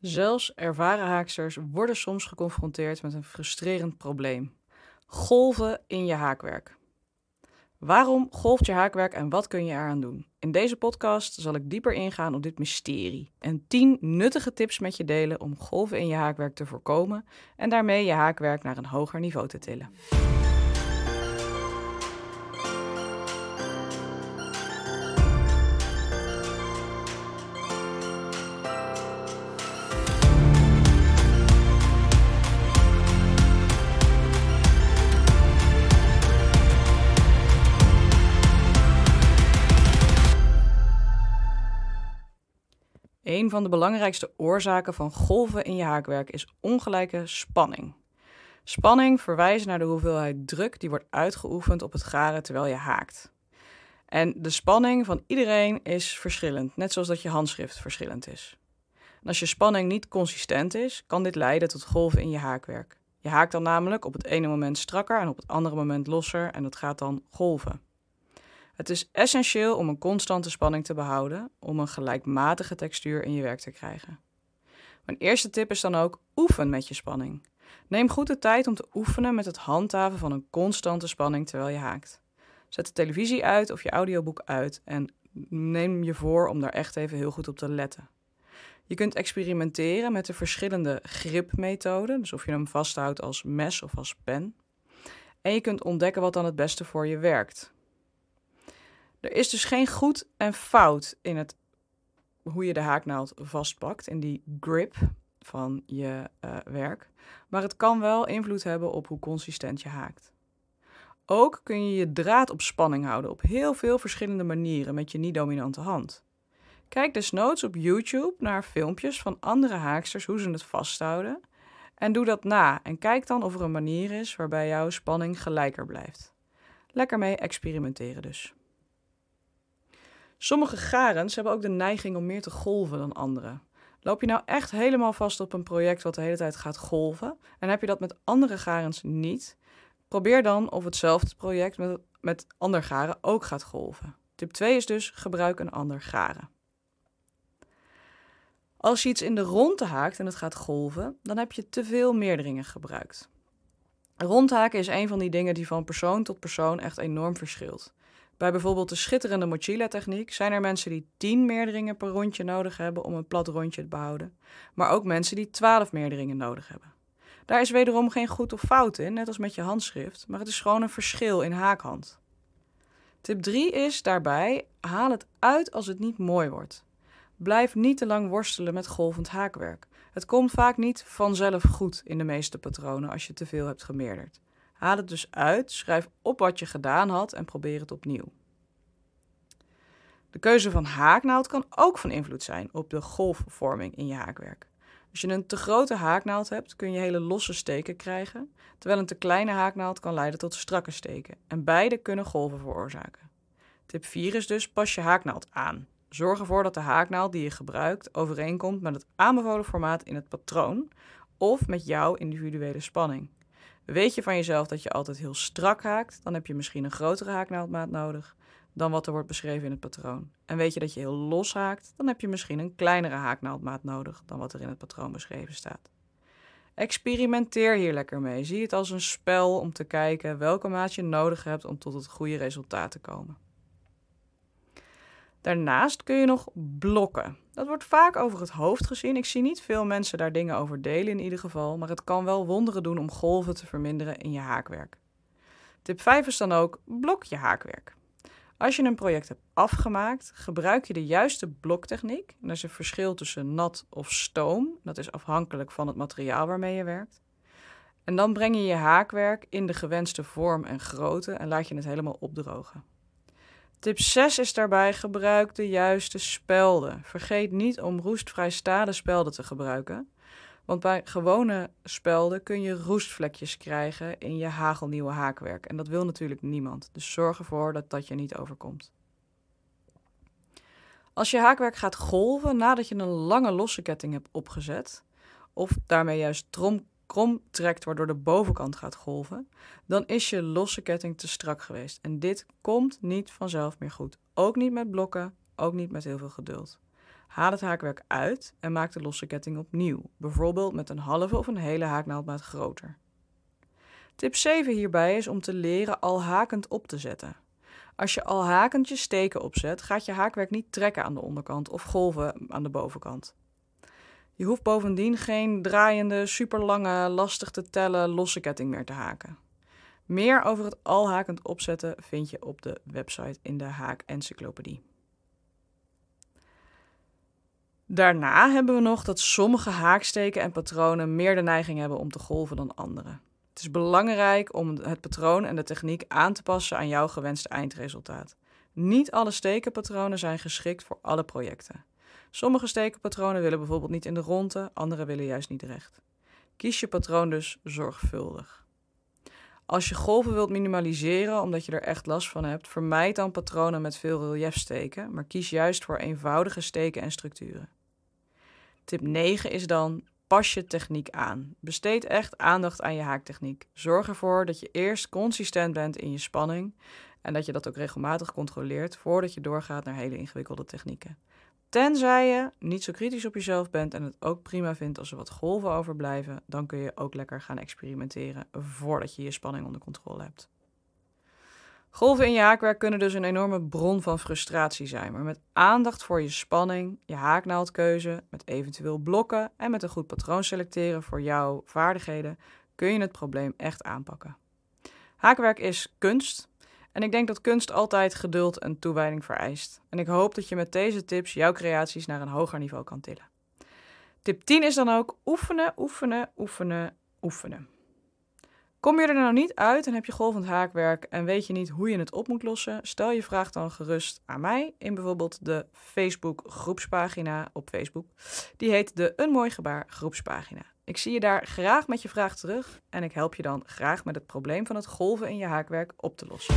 Zelfs ervaren haaksters worden soms geconfronteerd met een frustrerend probleem: golven in je haakwerk. Waarom golft je haakwerk en wat kun je eraan doen? In deze podcast zal ik dieper ingaan op dit mysterie en 10 nuttige tips met je delen om golven in je haakwerk te voorkomen en daarmee je haakwerk naar een hoger niveau te tillen. Een van de belangrijkste oorzaken van golven in je haakwerk is ongelijke spanning. Spanning verwijst naar de hoeveelheid druk die wordt uitgeoefend op het garen terwijl je haakt. En de spanning van iedereen is verschillend, net zoals dat je handschrift verschillend is. Als je spanning niet consistent is, kan dit leiden tot golven in je haakwerk. Je haakt dan namelijk op het ene moment strakker en op het andere moment losser en dat gaat dan golven. Het is essentieel om een constante spanning te behouden om een gelijkmatige textuur in je werk te krijgen. Mijn eerste tip is dan ook oefen met je spanning. Neem goed de tijd om te oefenen met het handhaven van een constante spanning terwijl je haakt. Zet de televisie uit of je audioboek uit en neem je voor om daar echt even heel goed op te letten. Je kunt experimenteren met de verschillende gripmethoden, dus of je hem vasthoudt als mes of als pen. En je kunt ontdekken wat dan het beste voor je werkt. Er is dus geen goed en fout in het hoe je de haaknaald vastpakt, in die grip van je uh, werk. Maar het kan wel invloed hebben op hoe consistent je haakt. Ook kun je je draad op spanning houden op heel veel verschillende manieren met je niet-dominante hand. Kijk desnoods op YouTube naar filmpjes van andere haaksters hoe ze het vasthouden. En doe dat na en kijk dan of er een manier is waarbij jouw spanning gelijker blijft. Lekker mee experimenteren dus. Sommige garens hebben ook de neiging om meer te golven dan andere. Loop je nou echt helemaal vast op een project wat de hele tijd gaat golven en heb je dat met andere garens niet? Probeer dan of hetzelfde project met, met ander garen ook gaat golven. Tip 2 is dus gebruik een ander garen. Als je iets in de ronde haakt en het gaat golven, dan heb je te veel meerderingen gebruikt. Rondhaken is een van die dingen die van persoon tot persoon echt enorm verschilt. Bij bijvoorbeeld de schitterende mochila-techniek zijn er mensen die 10 meerderingen per rondje nodig hebben om een plat rondje te behouden, maar ook mensen die 12 meerderingen nodig hebben. Daar is wederom geen goed of fout in, net als met je handschrift, maar het is gewoon een verschil in haakhand. Tip 3 is daarbij: haal het uit als het niet mooi wordt. Blijf niet te lang worstelen met golvend haakwerk. Het komt vaak niet vanzelf goed in de meeste patronen als je te veel hebt gemeerderd. Haal het dus uit, schrijf op wat je gedaan had en probeer het opnieuw. De keuze van haaknaald kan ook van invloed zijn op de golfvorming in je haakwerk. Als je een te grote haaknaald hebt, kun je hele losse steken krijgen, terwijl een te kleine haaknaald kan leiden tot strakke steken. En beide kunnen golven veroorzaken. Tip 4 is dus pas je haaknaald aan. Zorg ervoor dat de haaknaald die je gebruikt overeenkomt met het aanbevolen formaat in het patroon of met jouw individuele spanning. Weet je van jezelf dat je altijd heel strak haakt, dan heb je misschien een grotere haaknaaldmaat nodig dan wat er wordt beschreven in het patroon. En weet je dat je heel los haakt, dan heb je misschien een kleinere haaknaaldmaat nodig dan wat er in het patroon beschreven staat. Experimenteer hier lekker mee. Zie het als een spel om te kijken welke maat je nodig hebt om tot het goede resultaat te komen. Daarnaast kun je nog blokken. Dat wordt vaak over het hoofd gezien. Ik zie niet veel mensen daar dingen over delen in ieder geval, maar het kan wel wonderen doen om golven te verminderen in je haakwerk. Tip 5 is dan ook blok je haakwerk. Als je een project hebt afgemaakt, gebruik je de juiste bloktechniek. Er is een verschil tussen nat of stoom. Dat is afhankelijk van het materiaal waarmee je werkt. En dan breng je je haakwerk in de gewenste vorm en grootte en laat je het helemaal opdrogen. Tip 6 is daarbij gebruik de juiste spelden. Vergeet niet om roestvrij stalen spelden te gebruiken. Want bij gewone spelden kun je roestvlekjes krijgen in je hagelnieuwe haakwerk. En dat wil natuurlijk niemand. Dus zorg ervoor dat dat je niet overkomt. Als je haakwerk gaat golven nadat je een lange losse ketting hebt opgezet, of daarmee juist trom krom trekt waardoor de bovenkant gaat golven, dan is je losse ketting te strak geweest. En dit komt niet vanzelf meer goed. Ook niet met blokken, ook niet met heel veel geduld. Haal het haakwerk uit en maak de losse ketting opnieuw, bijvoorbeeld met een halve of een hele haaknaaldmaat groter. Tip 7 hierbij is om te leren al hakend op te zetten. Als je al hakend je steken opzet, gaat je haakwerk niet trekken aan de onderkant of golven aan de bovenkant. Je hoeft bovendien geen draaiende, superlange, lastig te tellen losse ketting meer te haken. Meer over het al hakend opzetten vind je op de website in de Haak Encyclopedie. Daarna hebben we nog dat sommige haaksteken en patronen meer de neiging hebben om te golven dan andere. Het is belangrijk om het patroon en de techniek aan te passen aan jouw gewenste eindresultaat. Niet alle stekenpatronen zijn geschikt voor alle projecten. Sommige stekenpatronen willen bijvoorbeeld niet in de ronde, andere willen juist niet recht. Kies je patroon dus zorgvuldig. Als je golven wilt minimaliseren omdat je er echt last van hebt, vermijd dan patronen met veel reliefsteken, maar kies juist voor eenvoudige steken en structuren. Tip 9 is dan pas je techniek aan. Besteed echt aandacht aan je haaktechniek. Zorg ervoor dat je eerst consistent bent in je spanning en dat je dat ook regelmatig controleert voordat je doorgaat naar hele ingewikkelde technieken. Tenzij je niet zo kritisch op jezelf bent en het ook prima vindt als er wat golven overblijven, dan kun je ook lekker gaan experimenteren voordat je je spanning onder controle hebt. Golven in je haakwerk kunnen dus een enorme bron van frustratie zijn, maar met aandacht voor je spanning, je haaknaaldkeuze, met eventueel blokken en met een goed patroon selecteren voor jouw vaardigheden kun je het probleem echt aanpakken. Haakwerk is kunst en ik denk dat kunst altijd geduld en toewijding vereist. En ik hoop dat je met deze tips jouw creaties naar een hoger niveau kan tillen. Tip 10 is dan ook oefenen, oefenen, oefenen, oefenen. Kom je er nou niet uit en heb je golvend haakwerk en weet je niet hoe je het op moet lossen? Stel je vraag dan gerust aan mij in bijvoorbeeld de Facebook groepspagina op Facebook. Die heet de Een Mooi Gebaar groepspagina. Ik zie je daar graag met je vraag terug en ik help je dan graag met het probleem van het golven in je haakwerk op te lossen.